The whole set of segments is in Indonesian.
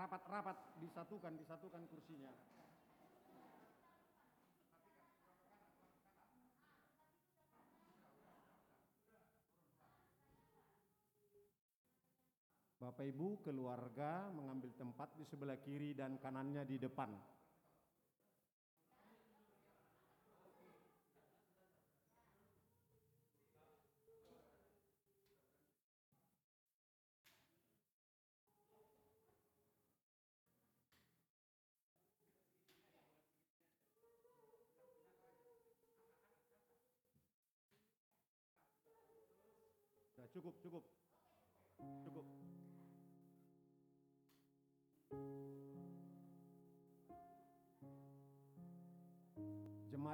rapat-rapat disatukan disatukan kursinya. Bapak Ibu keluarga mengambil tempat di sebelah kiri dan kanannya di depan.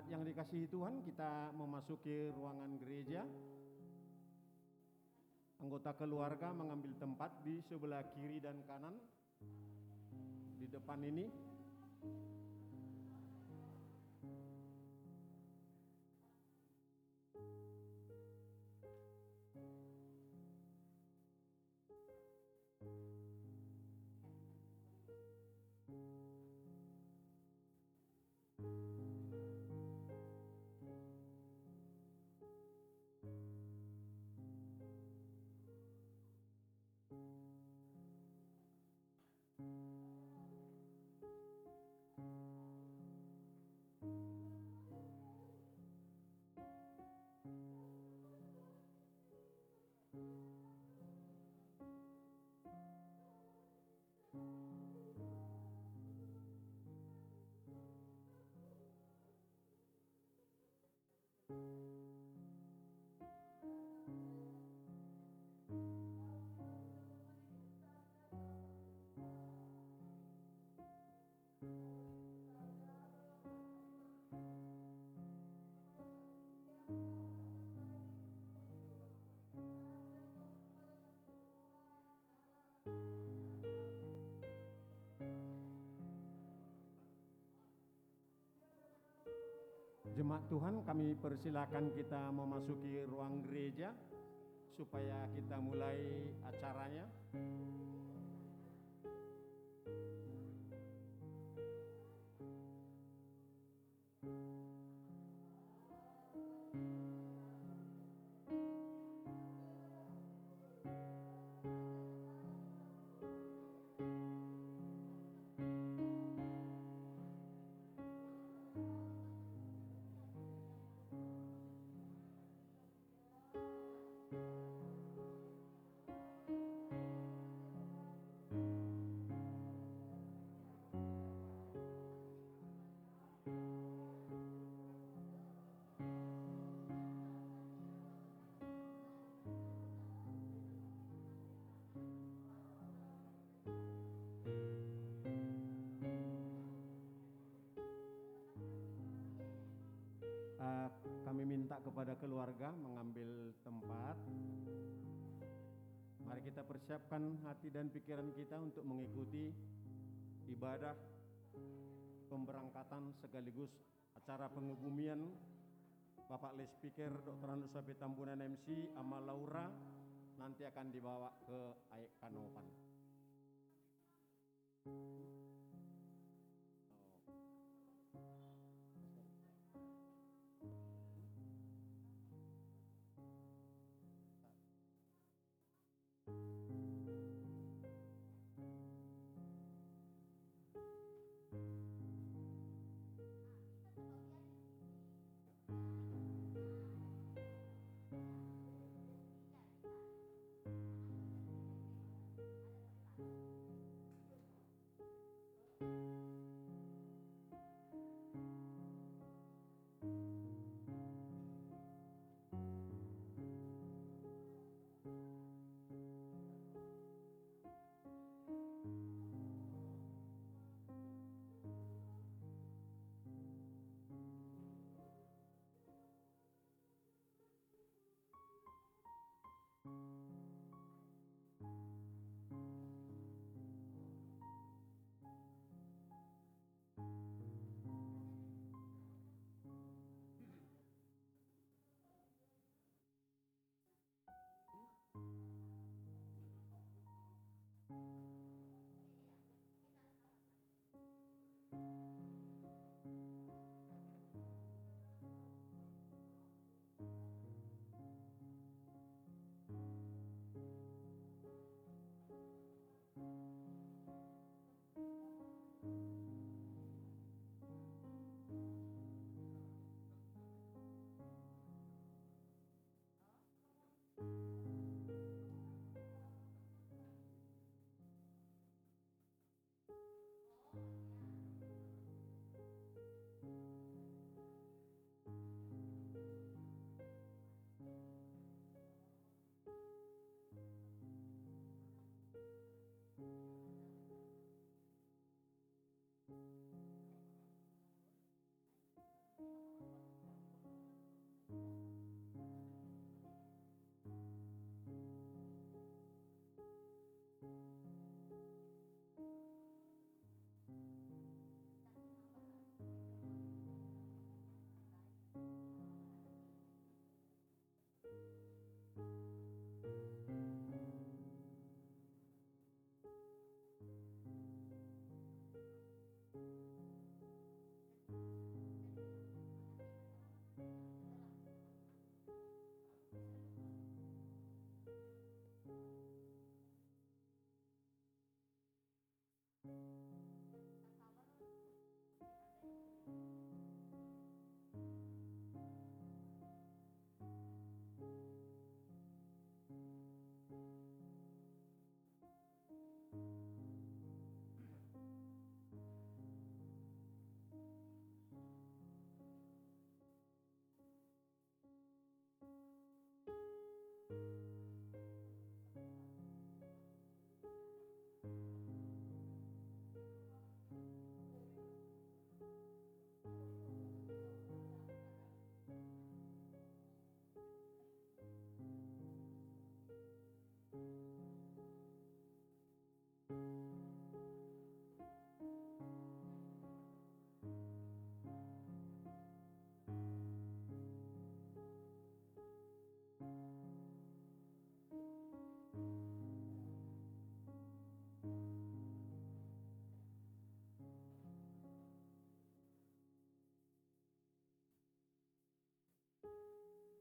Yang dikasihi Tuhan, kita memasuki ruangan gereja. Anggota keluarga mengambil tempat di sebelah kiri dan kanan. Di depan ini. Jemaat Tuhan, kami persilakan kita memasuki ruang gereja supaya kita mulai acaranya. Kami minta kepada keluarga mengambil tempat. Mari kita persiapkan hati dan pikiran kita untuk mengikuti ibadah pemberangkatan sekaligus acara pengebumian Bapak Les Speaker Dr. Andus Tambunan MC Amal Laura nanti akan dibawa ke Aik Kanopan.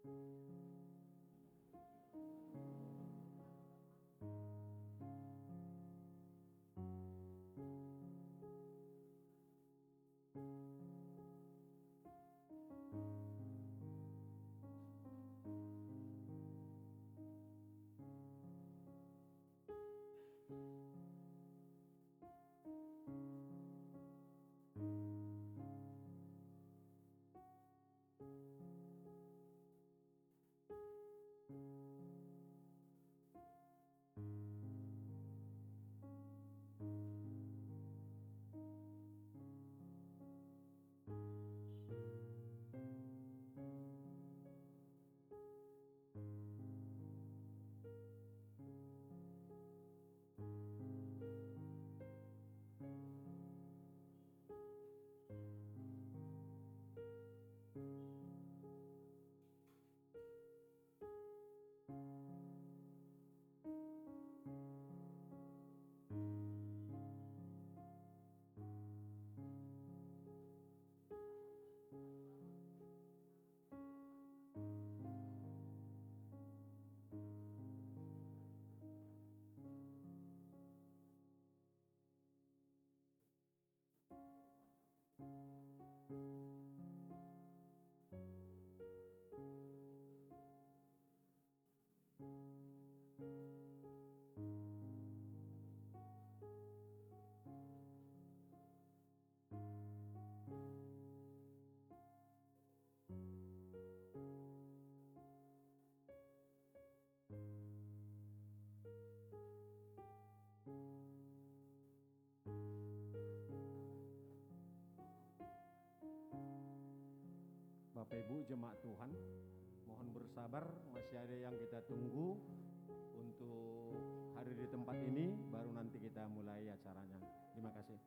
Thank you. Bapak Ibu jemaat Tuhan, mohon bersabar, masih ada yang kita tunggu untuk hadir di tempat ini, baru nanti kita mulai acaranya. Terima kasih.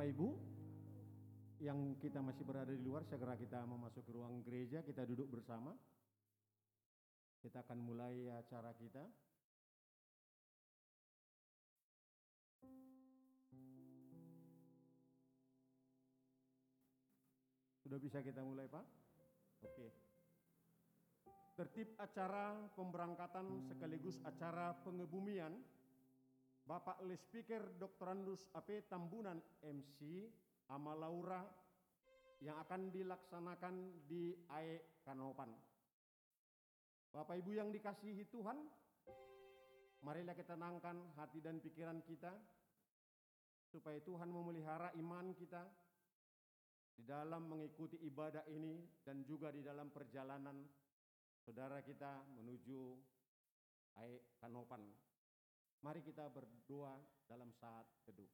Bapak Ibu yang kita masih berada di luar, segera kita memasuki ruang gereja, kita duduk bersama. Kita akan mulai acara kita. Sudah bisa kita mulai, Pak? Oke. Tertib acara pemberangkatan sekaligus acara pengebumian Bapak Le Speaker Dr. Andus AP Tambunan MC Amalaura yang akan dilaksanakan di AE Kanopan. Bapak Ibu yang dikasihi Tuhan, marilah kita tenangkan hati dan pikiran kita supaya Tuhan memelihara iman kita di dalam mengikuti ibadah ini dan juga di dalam perjalanan saudara kita menuju AE Kanopan. Mari kita berdoa dalam saat teduh.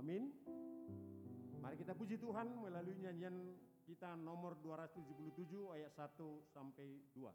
Amin. Mari kita puji Tuhan melalui nyanyian kita nomor 277 ayat 1 sampai 2.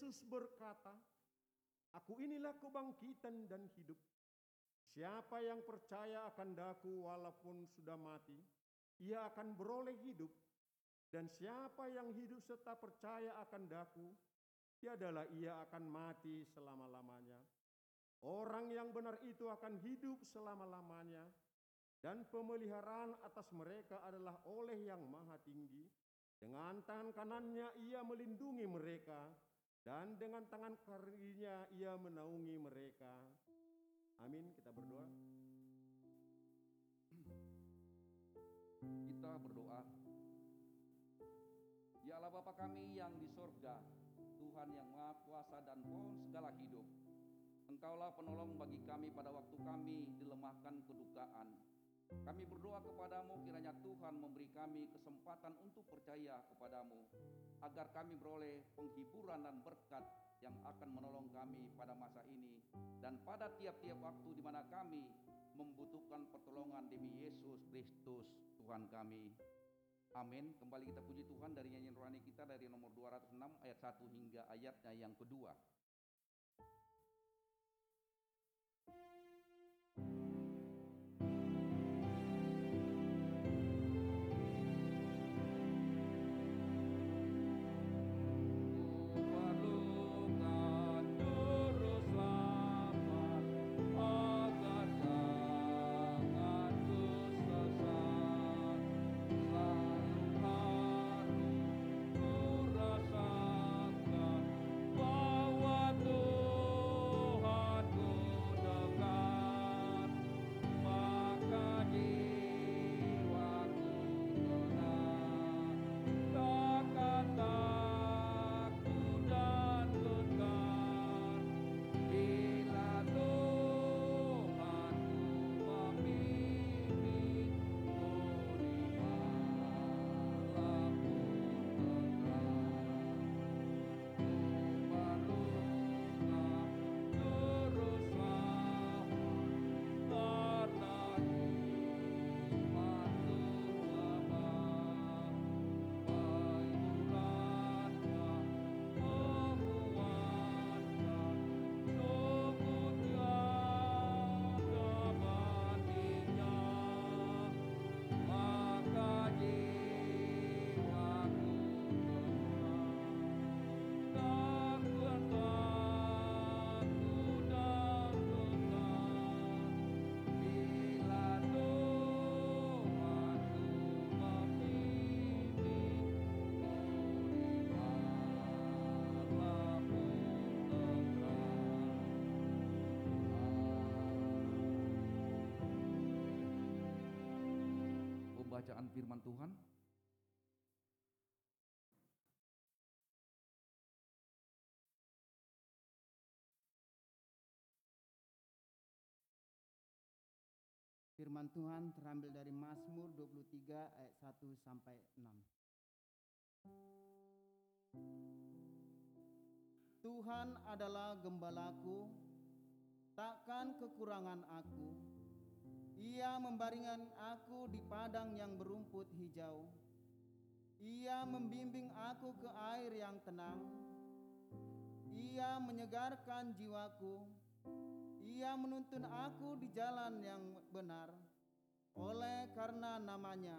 Yesus berkata, Aku inilah kebangkitan dan hidup. Siapa yang percaya akan daku walaupun sudah mati, ia akan beroleh hidup. Dan siapa yang hidup serta percaya akan daku, tiadalah ia akan mati selama-lamanya. Orang yang benar itu akan hidup selama-lamanya, dan pemeliharaan atas mereka adalah oleh yang maha tinggi. Dengan tangan kanannya ia melindungi mereka, dan dengan tangan kirinya ia menaungi mereka. Amin, kita berdoa. Kita berdoa. Ya Allah Bapa kami yang di sorga, Tuhan yang maha kuasa dan pohon segala hidup. Engkaulah penolong bagi kami pada waktu kami dilemahkan kedukaan. Kami berdoa kepadamu kiranya Tuhan memberi kami kesempatan untuk percaya kepadamu agar kami beroleh penghiburan dan berkat yang akan menolong kami pada masa ini dan pada tiap-tiap waktu di mana kami membutuhkan pertolongan demi Yesus Kristus Tuhan kami. Amin. Kembali kita puji Tuhan dari nyanyian rohani kita dari nomor 206 ayat 1 hingga ayatnya yang kedua. Pembacaan firman Tuhan Firman Tuhan terambil dari Mazmur 23 ayat 1 sampai 6. Tuhan adalah gembalaku, takkan kekurangan aku. Ia membaringkan aku di padang yang berumput hijau. Ia membimbing aku ke air yang tenang. Ia menyegarkan jiwaku. Ia menuntun aku di jalan yang benar oleh karena namanya.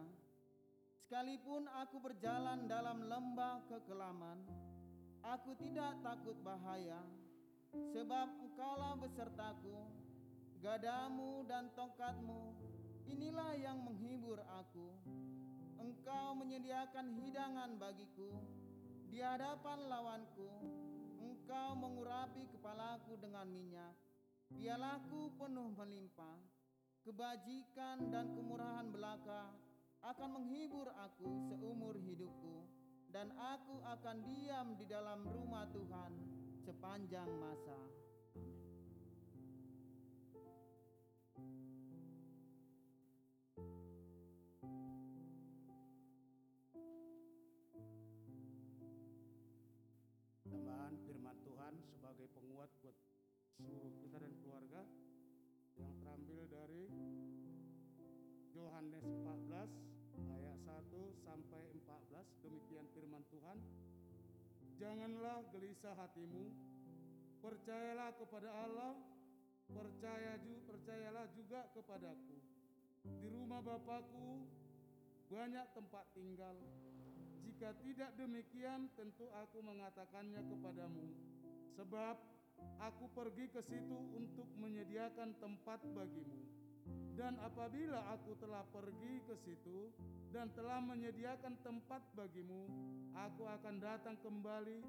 Sekalipun aku berjalan dalam lembah kekelaman, aku tidak takut bahaya, sebab engkaulah besertaku, gadamu dan tongkatmu, inilah yang menghibur aku. Engkau menyediakan hidangan bagiku di hadapan lawanku, engkau mengurapi kepalaku dengan minyak, pialaku penuh melimpah, kebajikan dan kemurahan belaka akan menghibur aku seumur hidupku, dan aku akan diam di dalam rumah Tuhan Yohanes 14 ayat 1 sampai 14 demikian firman Tuhan. Janganlah gelisah hatimu. Percayalah kepada Allah. Percaya ju, percayalah juga kepadaku. Di rumah Bapakku banyak tempat tinggal. Jika tidak demikian tentu aku mengatakannya kepadamu. Sebab aku pergi ke situ untuk menyediakan tempat bagimu. Dan apabila aku telah pergi ke situ dan telah menyediakan tempat bagimu, aku akan datang kembali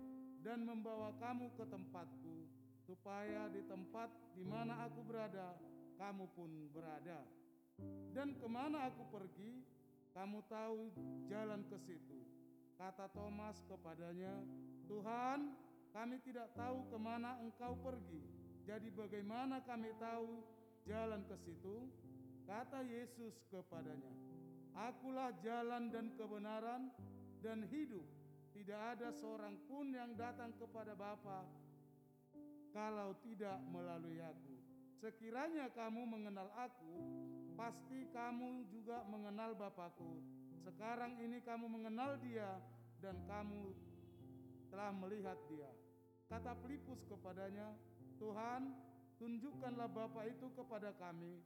dan membawa kamu ke tempatku, supaya di tempat di mana aku berada, kamu pun berada. Dan ke mana aku pergi, kamu tahu jalan ke situ. Kata Thomas kepadanya, Tuhan, kami tidak tahu ke mana engkau pergi. Jadi bagaimana kami tahu jalan ke situ? Kata Yesus kepadanya, Akulah jalan dan kebenaran dan hidup. Tidak ada seorang pun yang datang kepada Bapa kalau tidak melalui aku. Sekiranya kamu mengenal aku, pasti kamu juga mengenal Bapakku. Sekarang ini kamu mengenal dia dan kamu telah melihat dia. Kata Filipus kepadanya, Tuhan, tunjukkanlah Bapa itu kepada kami.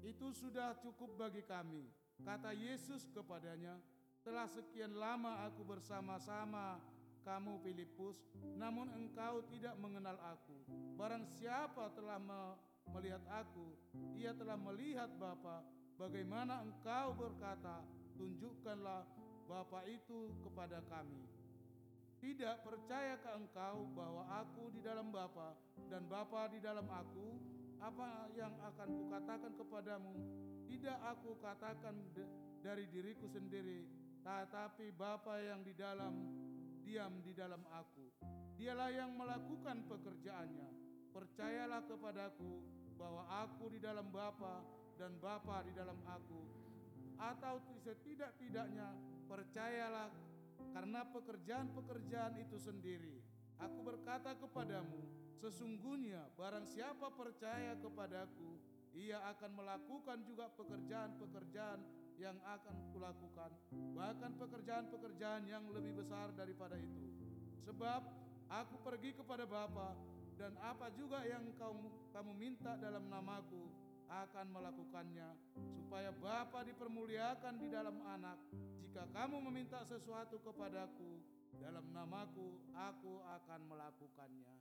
Itu sudah cukup bagi kami. Kata Yesus kepadanya, telah sekian lama aku bersama-sama kamu Filipus, namun engkau tidak mengenal aku. Barang siapa telah me- melihat aku, ia telah melihat Bapa. Bagaimana engkau berkata, tunjukkanlah Bapa itu kepada kami. Tidak percaya ke engkau bahwa aku di dalam Bapa dan Bapa di dalam aku, apa yang akan kukatakan kepadamu, tidak aku katakan dari diriku sendiri, tetapi Bapa yang di dalam diam di dalam aku. Dialah yang melakukan pekerjaannya. Percayalah kepadaku bahwa aku di dalam Bapa dan Bapa di dalam aku. Atau setidak-tidaknya percayalah karena pekerjaan-pekerjaan itu sendiri. Aku berkata kepadamu, sesungguhnya barang siapa percaya kepadaku, ia akan melakukan juga pekerjaan-pekerjaan yang akan kulakukan, bahkan pekerjaan-pekerjaan yang lebih besar daripada itu. Sebab aku pergi kepada Bapa dan apa juga yang kau, kamu minta dalam namaku akan melakukannya supaya Bapa dipermuliakan di dalam anak. Jika kamu meminta sesuatu kepadaku dalam namaku, aku akan melakukannya.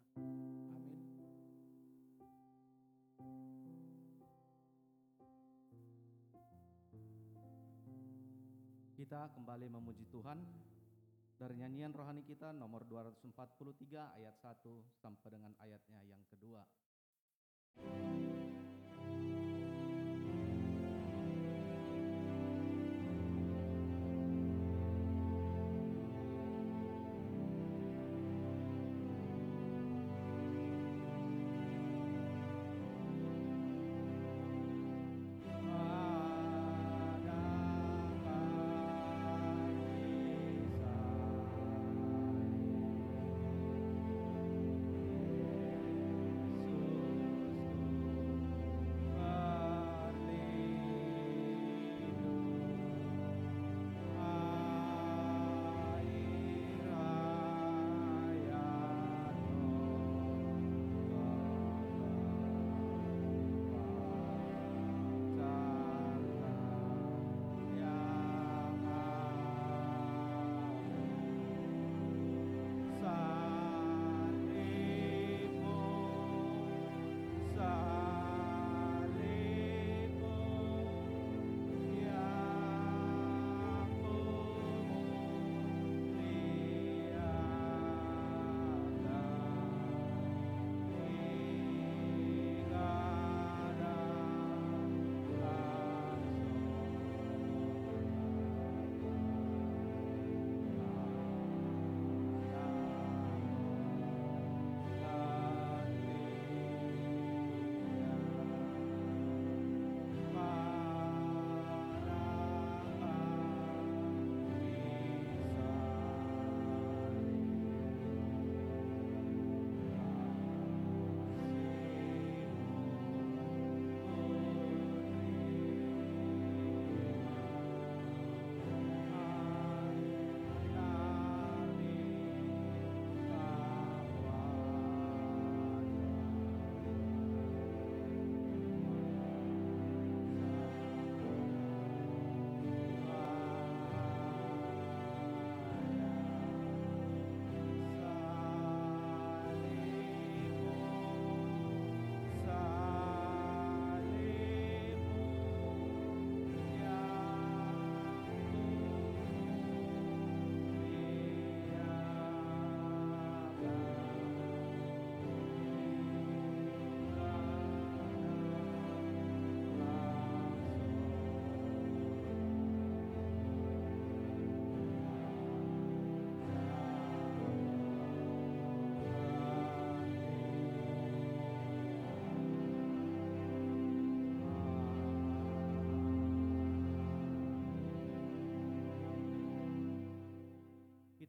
Amin. Kita kembali memuji Tuhan dari nyanyian rohani kita nomor 243 ayat 1 sampai dengan ayatnya yang kedua. Yesus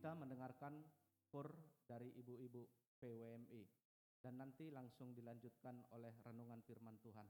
kita mendengarkan kur dari ibu-ibu PWMI dan nanti langsung dilanjutkan oleh renungan firman Tuhan.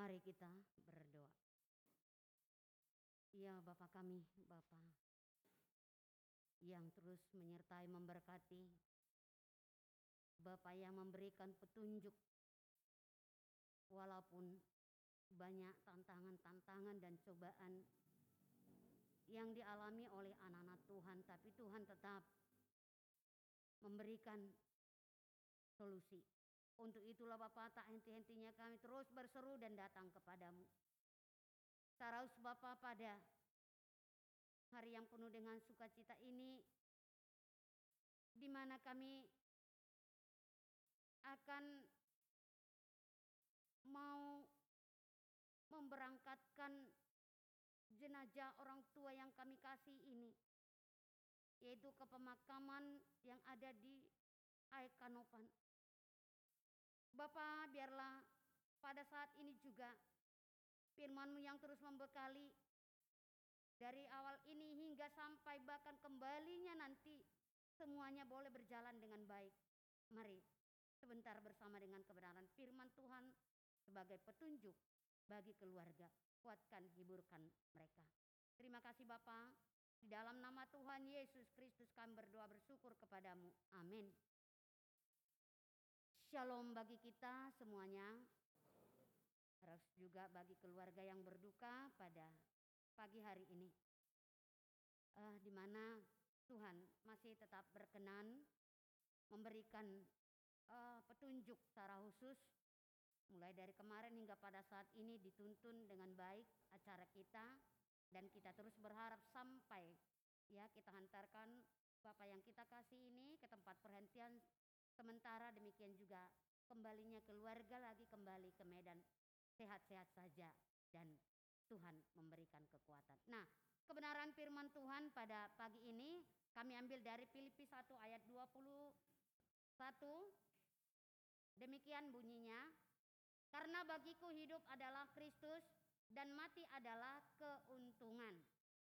Mari kita berdoa. Ya Bapa kami, Bapa yang terus menyertai memberkati, Bapa yang memberikan petunjuk walaupun banyak tantangan-tantangan dan cobaan yang dialami oleh anak-anak Tuhan, tapi Tuhan tetap memberikan solusi. Untuk itulah Bapak tak henti-hentinya kami terus berseru dan datang kepadamu. Saraus Bapak pada hari yang penuh dengan sukacita ini, di mana kami akan mau memberangkatkan jenazah orang tua yang kami kasih ini, yaitu ke pemakaman yang ada di Aikanopan. Bapak, biarlah pada saat ini juga firman-Mu yang terus membekali dari awal ini hingga sampai bahkan kembalinya nanti semuanya boleh berjalan dengan baik. Mari sebentar bersama dengan kebenaran firman Tuhan sebagai petunjuk bagi keluarga. Kuatkan, hiburkan mereka. Terima kasih Bapak. Di dalam nama Tuhan Yesus Kristus kami berdoa bersyukur kepadamu. Amin. Shalom bagi kita semuanya. Harus juga bagi keluarga yang berduka pada pagi hari ini. Eh, di mana Tuhan masih tetap berkenan memberikan eh, petunjuk secara khusus mulai dari kemarin hingga pada saat ini dituntun dengan baik acara kita dan kita terus berharap sampai ya kita hantarkan Bapak yang kita kasih ini ke tempat perhentian sementara demikian juga kembalinya keluarga lagi kembali ke Medan sehat-sehat saja dan Tuhan memberikan kekuatan. Nah, kebenaran firman Tuhan pada pagi ini kami ambil dari Filipi 1 ayat 21. Demikian bunyinya, karena bagiku hidup adalah Kristus dan mati adalah keuntungan.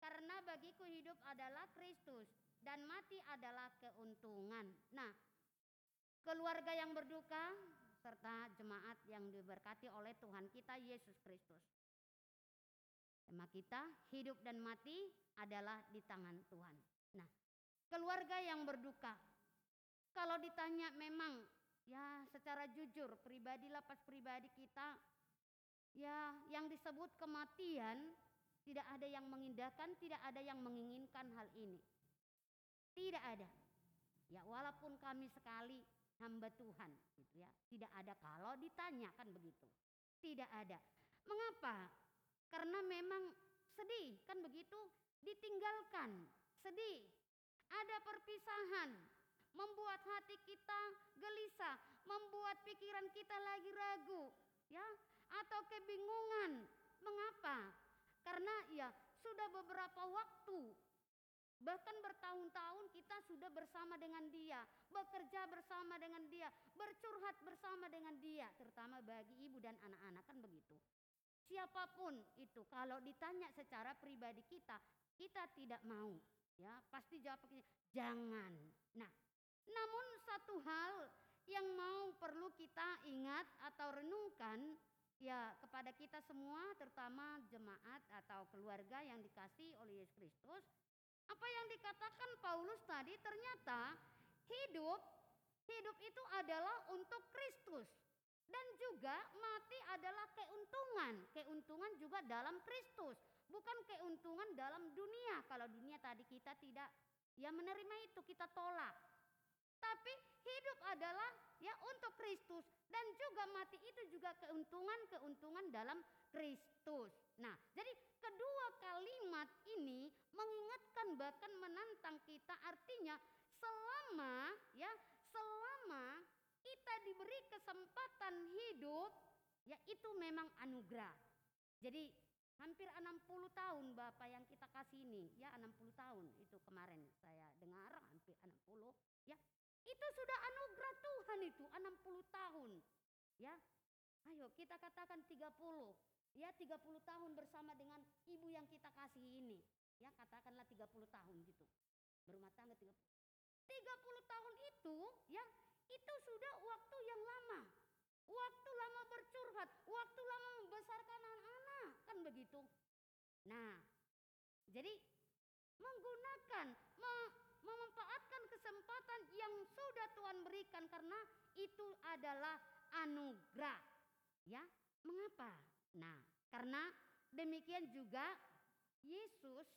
Karena bagiku hidup adalah Kristus dan mati adalah keuntungan. Nah, keluarga yang berduka serta jemaat yang diberkati oleh Tuhan kita Yesus Kristus. Tema kita hidup dan mati adalah di tangan Tuhan. Nah, keluarga yang berduka. Kalau ditanya memang ya secara jujur pribadi lapas pribadi kita ya yang disebut kematian tidak ada yang mengindahkan, tidak ada yang menginginkan hal ini. Tidak ada. Ya walaupun kami sekali hamba Tuhan gitu ya, tidak ada kalau ditanyakan begitu. Tidak ada. Mengapa? Karena memang sedih kan begitu ditinggalkan, sedih. Ada perpisahan, membuat hati kita gelisah, membuat pikiran kita lagi ragu, ya, atau kebingungan. Mengapa? Karena ya sudah beberapa waktu Bahkan bertahun-tahun kita sudah bersama dengan dia, bekerja bersama dengan dia, bercurhat bersama dengan dia, terutama bagi ibu dan anak-anak kan begitu. Siapa pun itu kalau ditanya secara pribadi kita, kita tidak mau, ya pasti jawabnya jangan. Nah, namun satu hal yang mau perlu kita ingat atau renungkan ya kepada kita semua terutama jemaat atau keluarga yang dikasih oleh Yesus Kristus apa yang dikatakan Paulus tadi ternyata hidup hidup itu adalah untuk Kristus dan juga mati adalah keuntungan. Keuntungan juga dalam Kristus, bukan keuntungan dalam dunia. Kalau dunia tadi kita tidak ya menerima itu kita tolak. Tapi hidup adalah ya untuk Kristus dan juga mati itu juga keuntungan-keuntungan dalam Kristus. Nah, jadi kedua kalimat ini mengingatkan bahkan menantang kita artinya selama ya selama kita diberi kesempatan hidup ya itu memang anugerah. Jadi hampir 60 tahun Bapak yang kita kasih ini ya 60 tahun itu kemarin saya dengar hampir 60 ya itu sudah anugerah Tuhan itu 60 tahun. Ya. Ayo kita katakan 30. Ya 30 tahun bersama dengan ibu yang kita kasih ini. Ya katakanlah 30 tahun gitu. Berumah tangga 30. 30 tahun itu ya itu sudah waktu yang lama. Waktu lama bercurhat, waktu lama membesarkan anak-anak, kan begitu. Nah, Jadi menggunakan me- memanfaatkan kesempatan yang sudah Tuhan berikan karena itu adalah anugerah. Ya, mengapa? Nah, karena demikian juga Yesus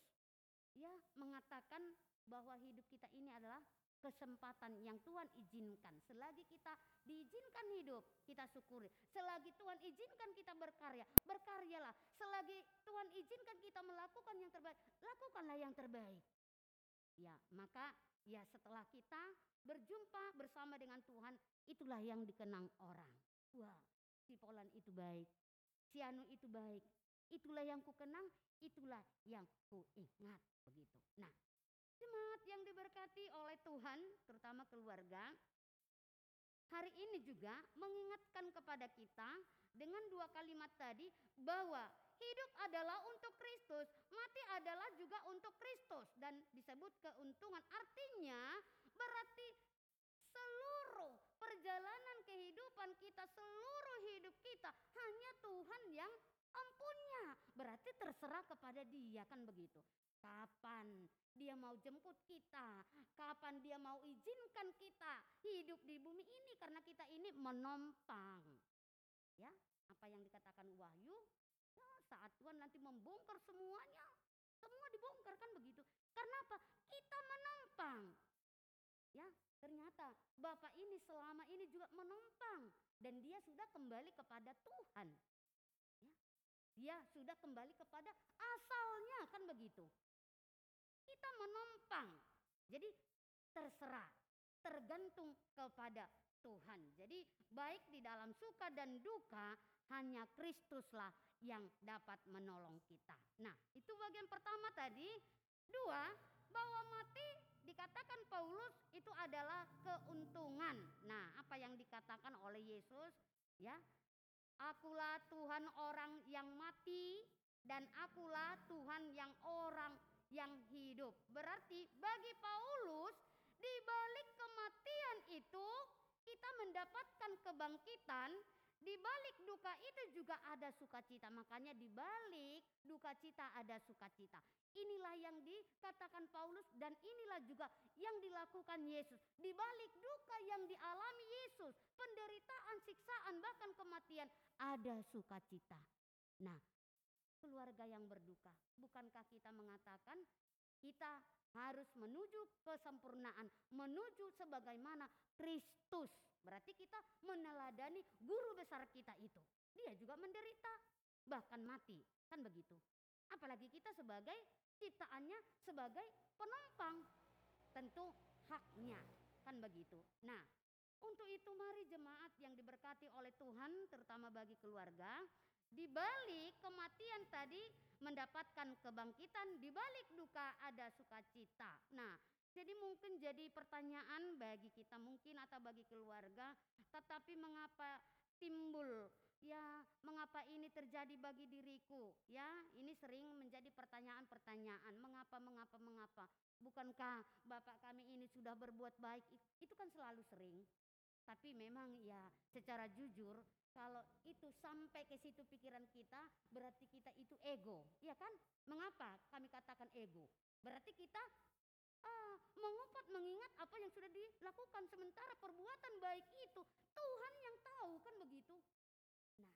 ya mengatakan bahwa hidup kita ini adalah kesempatan yang Tuhan izinkan. Selagi kita diizinkan hidup, kita syukuri. Selagi Tuhan izinkan kita berkarya, berkaryalah. Selagi Tuhan izinkan kita melakukan yang terbaik, lakukanlah yang terbaik. Ya, maka ya setelah kita berjumpa bersama dengan Tuhan, itulah yang dikenang orang. Wah, si Polan itu baik, si Anu itu baik. Itulah yang ku kenang, itulah yang ku ingat begitu. Nah, jemaat yang diberkati oleh Tuhan, terutama keluarga, hari ini juga mengingatkan kepada kita dengan dua kalimat tadi bahwa hidup adalah untuk Kristus, mati adalah juga untuk Kristus dan disebut keuntungan. Artinya berarti seluruh perjalanan kehidupan kita, seluruh hidup kita hanya Tuhan yang ampunnya. Berarti terserah kepada Dia kan begitu. Kapan dia mau jemput kita, kapan dia mau izinkan kita hidup di bumi ini karena kita ini menumpang. Ya, apa yang dikatakan Wahyu, ya saat Tuhan nanti membongkar semuanya, semua dibongkar kan begitu. Karena apa? Kita menumpang. Ya, ternyata Bapak ini selama ini juga menumpang dan dia sudah kembali kepada Tuhan. Ya, dia sudah kembali kepada asalnya kan begitu. Kita menumpang. Jadi terserah, tergantung kepada Tuhan. Jadi baik di dalam suka dan duka hanya Kristuslah yang dapat menolong kita. Nah, itu bagian pertama tadi. Dua, bahwa mati dikatakan Paulus itu adalah keuntungan. Nah, apa yang dikatakan oleh Yesus ya? Akulah Tuhan orang yang mati dan akulah Tuhan yang orang yang hidup. Berarti bagi Paulus di balik kematian itu kita mendapatkan kebangkitan, di balik duka itu juga ada sukacita. Makanya di balik duka cita ada sukacita. Inilah yang dikatakan Paulus dan inilah juga yang dilakukan Yesus. Di balik duka yang dialami Yesus, penderitaan, siksaan, bahkan kematian, ada sukacita. Nah, keluarga yang berduka. Bukankah kita mengatakan kita harus menuju kesempurnaan, menuju sebagaimana Kristus. Berarti kita meneladani guru besar kita itu. Dia juga menderita, bahkan mati. Kan begitu. Apalagi kita sebagai ciptaannya sebagai penumpang. Tentu haknya. Kan begitu. Nah, untuk itu mari jemaat yang diberkati oleh Tuhan terutama bagi keluarga di balik kematian tadi mendapatkan kebangkitan, di balik duka ada sukacita. Nah, jadi mungkin jadi pertanyaan bagi kita mungkin atau bagi keluarga, tetapi mengapa timbul? Ya mengapa ini terjadi bagi diriku? Ya ini sering menjadi pertanyaan-pertanyaan. Mengapa mengapa mengapa? Bukankah bapak kami ini sudah berbuat baik? Itu kan selalu sering. Tapi memang ya secara jujur kalau itu sampai ke situ pikiran kita, berarti kita itu ego. Ya kan? Mengapa kami katakan ego? Berarti kita ah, mengumpat mengingat apa yang sudah dilakukan. Sementara perbuatan baik itu Tuhan yang tahu kan begitu. Nah,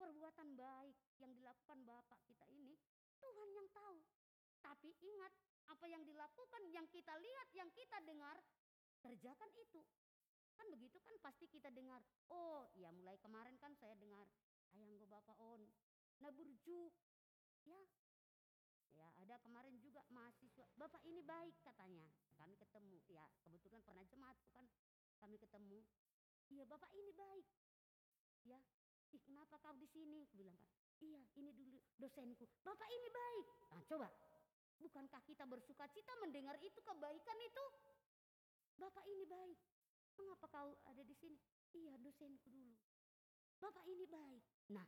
perbuatan baik yang dilakukan Bapak kita ini Tuhan yang tahu. Tapi ingat apa yang dilakukan, yang kita lihat, yang kita dengar, kerjakan itu. Kan begitu kan pasti kita dengar. Oh ya mulai kemarin kan saya dengar. Ayang go bapak on. Nah burju. Ya. Ya ada kemarin juga mahasiswa. Bapak ini baik katanya. Kami ketemu. Ya kebetulan pernah jemaat bukan. Kami ketemu. Iya bapak ini baik. Ya. Ih kenapa kau di sini? Bilang kan. Iya ini dulu dosenku. Bapak ini baik. Nah coba. Bukankah kita bersuka cita mendengar itu kebaikan itu? Bapak ini baik. Mengapa kau ada di sini? Iya dosenku dulu. Bapak ini baik. Nah,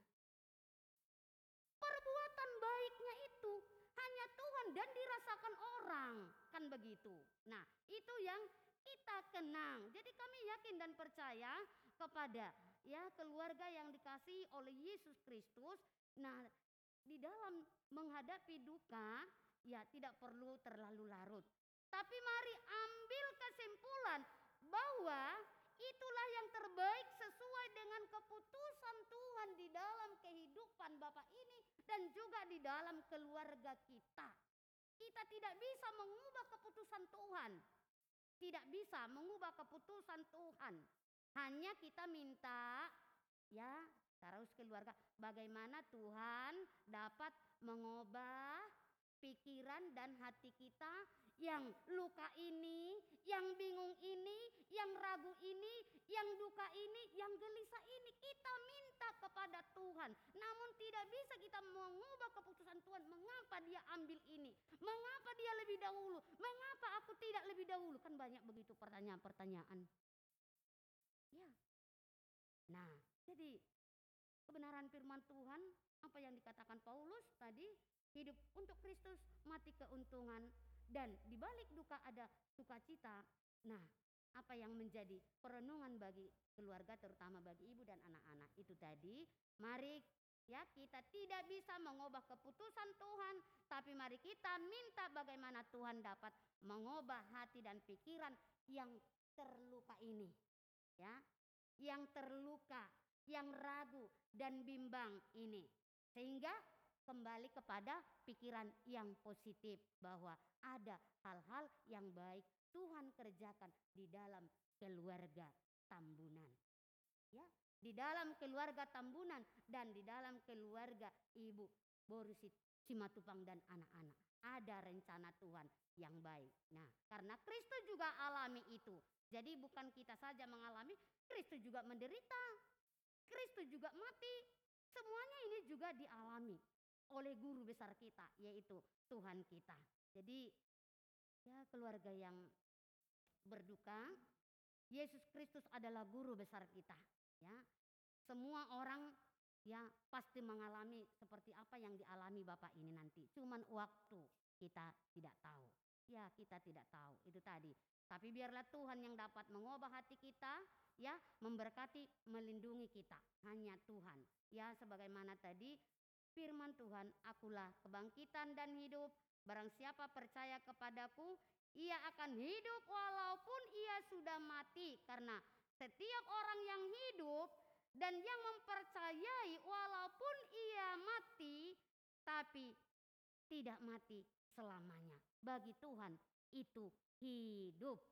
perbuatan baiknya itu hanya Tuhan dan dirasakan orang. Kan begitu. Nah, itu yang kita kenang. Jadi kami yakin dan percaya kepada ya keluarga yang dikasihi oleh Yesus Kristus. Nah, di dalam menghadapi duka ya tidak perlu terlalu larut. Tapi mari ambil kesimpulan bahwa itulah yang terbaik sesuai dengan keputusan Tuhan di dalam kehidupan Bapak ini dan juga di dalam keluarga kita. Kita tidak bisa mengubah keputusan Tuhan. Tidak bisa mengubah keputusan Tuhan. Hanya kita minta ya terus keluarga bagaimana Tuhan dapat mengubah pikiran dan hati kita yang luka ini, yang bingung ini, yang ragu ini, yang duka ini, yang gelisah ini. Kita minta kepada Tuhan. Namun tidak bisa kita mengubah keputusan Tuhan. Mengapa dia ambil ini? Mengapa dia lebih dahulu? Mengapa aku tidak lebih dahulu? Kan banyak begitu pertanyaan-pertanyaan. Ya. Nah, jadi kebenaran firman Tuhan apa yang dikatakan Paulus tadi hidup untuk Kristus mati keuntungan dan di balik duka ada sukacita. Nah, apa yang menjadi perenungan bagi keluarga terutama bagi ibu dan anak-anak itu tadi, mari ya kita tidak bisa mengubah keputusan Tuhan, tapi mari kita minta bagaimana Tuhan dapat mengubah hati dan pikiran yang terluka ini. Ya, yang terluka, yang ragu dan bimbang ini. Sehingga kembali kepada pikiran yang positif bahwa ada hal-hal yang baik Tuhan kerjakan di dalam keluarga Tambunan. Ya, di dalam keluarga Tambunan dan di dalam keluarga Ibu Borusit Simatupang dan anak-anak. Ada rencana Tuhan yang baik. Nah, karena Kristus juga alami itu. Jadi bukan kita saja mengalami, Kristus juga menderita. Kristus juga mati. Semuanya ini juga dialami oleh guru besar kita yaitu Tuhan kita. Jadi ya keluarga yang berduka, Yesus Kristus adalah guru besar kita, ya. Semua orang ya pasti mengalami seperti apa yang dialami Bapak ini nanti. Cuman waktu kita tidak tahu. Ya, kita tidak tahu. Itu tadi. Tapi biarlah Tuhan yang dapat mengubah hati kita, ya, memberkati, melindungi kita. Hanya Tuhan. Ya, sebagaimana tadi firman Tuhan, akulah kebangkitan dan hidup. Barang siapa percaya kepadaku, ia akan hidup walaupun ia sudah mati. Karena setiap orang yang hidup dan yang mempercayai walaupun ia mati, tapi tidak mati selamanya. Bagi Tuhan itu hidup.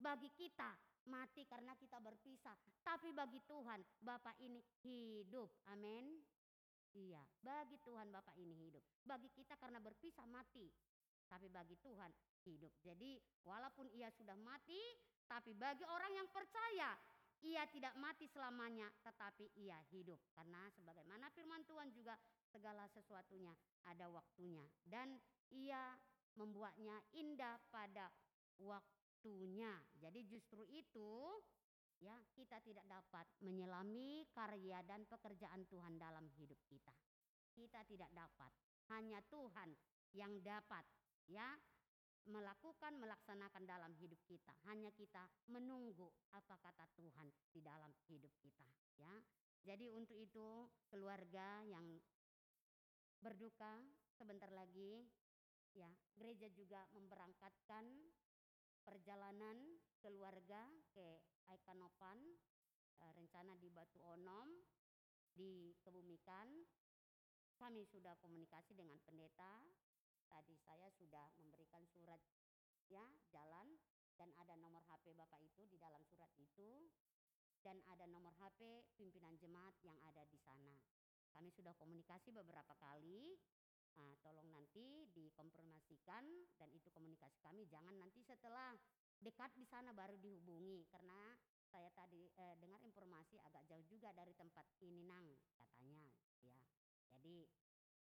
Bagi kita mati karena kita berpisah. Tapi bagi Tuhan Bapak ini hidup. Amin. Iya, bagi Tuhan Bapak ini hidup. Bagi kita karena berpisah mati. Tapi bagi Tuhan hidup. Jadi walaupun ia sudah mati, tapi bagi orang yang percaya ia tidak mati selamanya, tetapi ia hidup. Karena sebagaimana firman Tuhan juga segala sesuatunya ada waktunya. Dan ia membuatnya indah pada waktunya. Jadi justru itu ya kita tidak dapat menyelami karya dan pekerjaan Tuhan dalam hidup kita. Kita tidak dapat. Hanya Tuhan yang dapat ya melakukan melaksanakan dalam hidup kita. Hanya kita menunggu apa kata Tuhan di dalam hidup kita ya. Jadi untuk itu keluarga yang berduka sebentar lagi ya gereja juga memberangkatkan perjalanan keluarga ke Aikanopan e, rencana di Batu Onom di Kebumikan kami sudah komunikasi dengan pendeta tadi saya sudah memberikan surat ya jalan dan ada nomor HP Bapak itu di dalam surat itu dan ada nomor HP pimpinan jemaat yang ada di sana. Kami sudah komunikasi beberapa kali. Nah, tolong nanti dikonfirmasikan dan itu komunikasi kami jangan nanti setelah dekat di sana baru dihubungi karena saya tadi eh, dengar informasi agak jauh juga dari tempat ini nang katanya ya. Jadi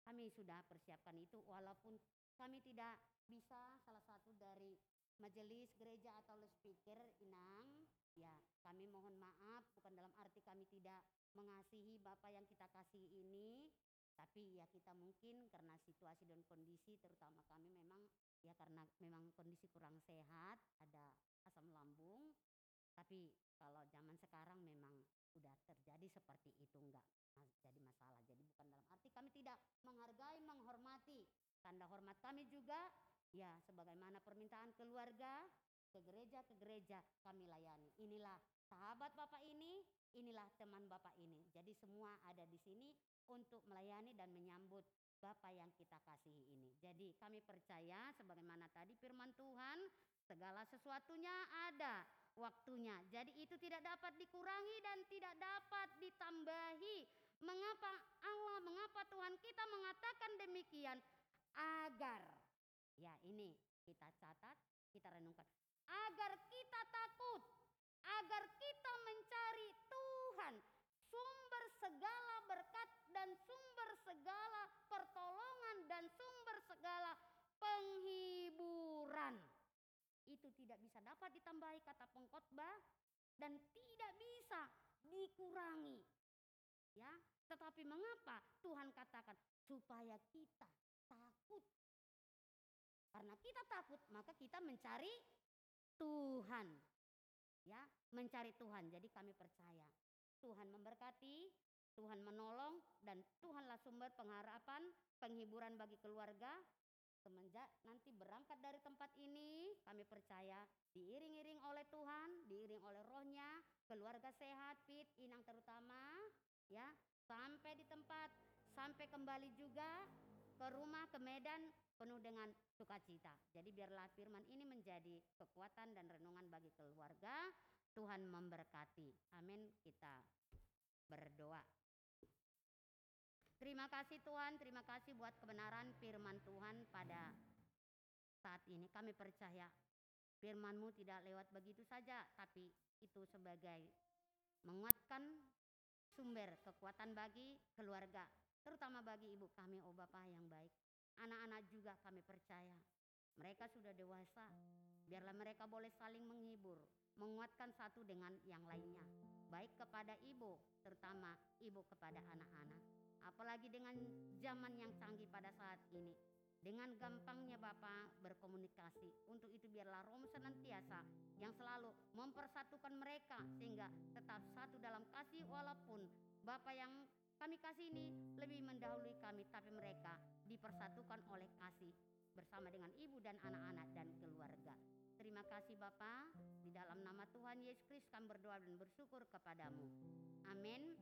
kami sudah persiapkan itu walaupun kami tidak bisa salah satu dari majelis gereja atau speaker Inang ya kami mohon maaf bukan dalam arti kami tidak mengasihi Bapak yang kita kasih ini tapi ya kita mungkin karena situasi dan kondisi terutama kami memang ya karena memang kondisi kurang sehat ada asam lambung tapi kalau zaman sekarang memang udah terjadi seperti itu enggak jadi masalah jadi bukan dalam arti kami tidak menghargai menghormati Tanda hormat kami juga ya sebagaimana permintaan keluarga ke gereja ke gereja kami layani. Inilah sahabat Bapak ini, inilah teman Bapak ini. Jadi semua ada di sini untuk melayani dan menyambut Bapak yang kita kasihi ini. Jadi kami percaya sebagaimana tadi firman Tuhan, segala sesuatunya ada waktunya. Jadi itu tidak dapat dikurangi dan tidak dapat ditambahi. Mengapa Allah, mengapa Tuhan kita mengatakan demikian? Agar, ya ini kita catat, kita renungkan. Agar kita takut, agar kita mencari Tuhan, sumber segala berkat dan sumber segala dan sumber segala penghiburan. Itu tidak bisa dapat ditambahi kata pengkhotbah dan tidak bisa dikurangi. Ya, tetapi mengapa Tuhan katakan supaya kita takut? Karena kita takut, maka kita mencari Tuhan. Ya, mencari Tuhan. Jadi kami percaya Tuhan memberkati, Tuhan menolong dan Tuhanlah sumber pengharapan, penghiburan bagi keluarga. Semenjak nanti berangkat dari tempat ini, kami percaya diiring-iring oleh Tuhan, diiring oleh rohnya, keluarga sehat, fit, inang terutama, ya, sampai di tempat, sampai kembali juga ke rumah, ke Medan, penuh dengan sukacita. Jadi biarlah firman ini menjadi kekuatan dan renungan bagi keluarga. Tuhan memberkati. Amin. Kita berdoa. Terima kasih Tuhan, terima kasih buat kebenaran firman Tuhan pada saat ini. Kami percaya firman-Mu tidak lewat begitu saja, tapi itu sebagai menguatkan sumber kekuatan bagi keluarga, terutama bagi ibu kami, oh Bapak yang baik. Anak-anak juga kami percaya, mereka sudah dewasa, biarlah mereka boleh saling menghibur, menguatkan satu dengan yang lainnya, baik kepada ibu, terutama ibu kepada anak-anak. Apalagi dengan zaman yang canggih pada saat ini, dengan gampangnya Bapak berkomunikasi. Untuk itu biarlah Roh senantiasa yang selalu mempersatukan mereka sehingga tetap satu dalam kasih walaupun Bapak yang kami kasih ini lebih mendahului kami tapi mereka dipersatukan oleh kasih bersama dengan ibu dan anak-anak dan keluarga. Terima kasih Bapak, di dalam nama Tuhan Yesus Kristus kami berdoa dan bersyukur kepadamu. Amin.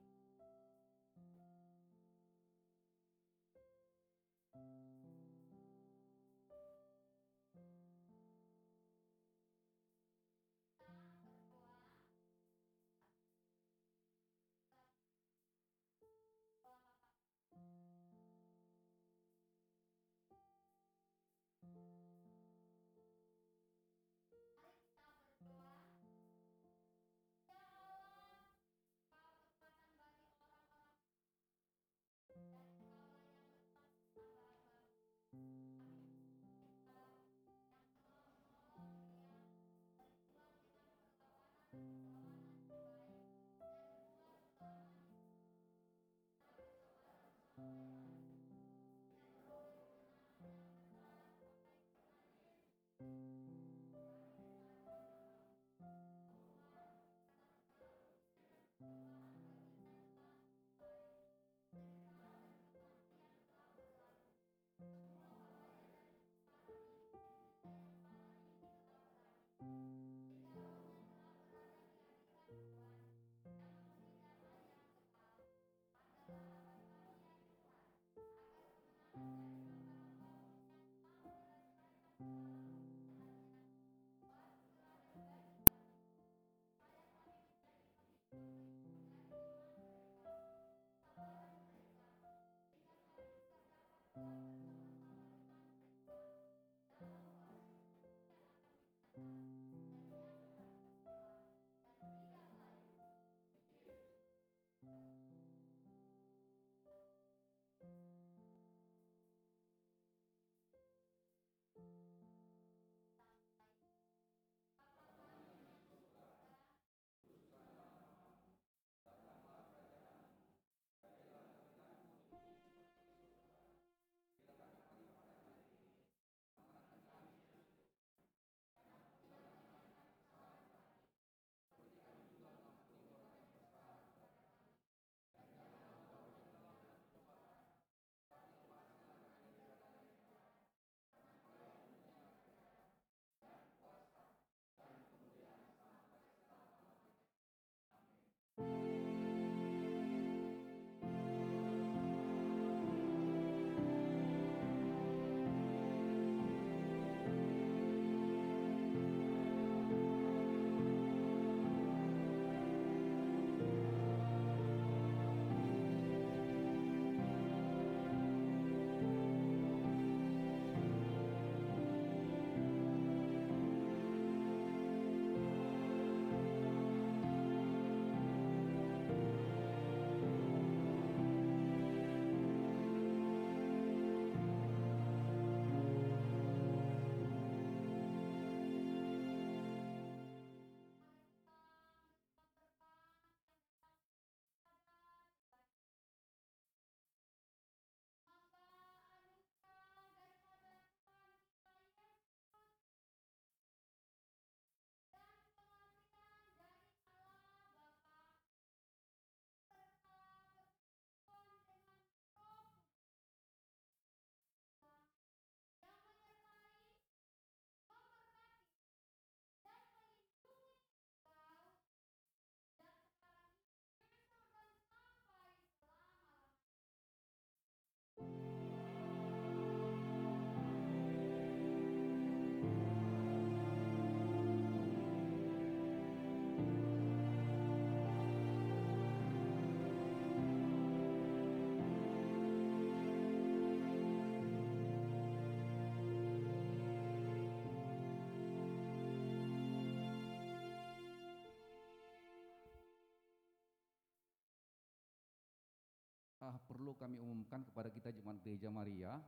Perlu kami umumkan kepada kita jemaat Gereja Maria,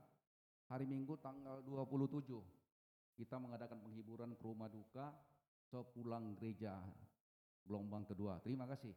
hari Minggu tanggal 27 kita mengadakan penghiburan ke rumah duka sepulang gereja gelombang kedua. Terima kasih.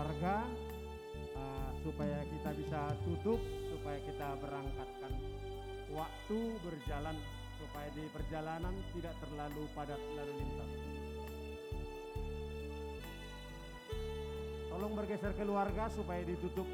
Keluarga uh, supaya kita bisa tutup supaya kita berangkatkan waktu berjalan supaya di perjalanan tidak terlalu padat lalu lintas. Tolong bergeser keluarga supaya ditutup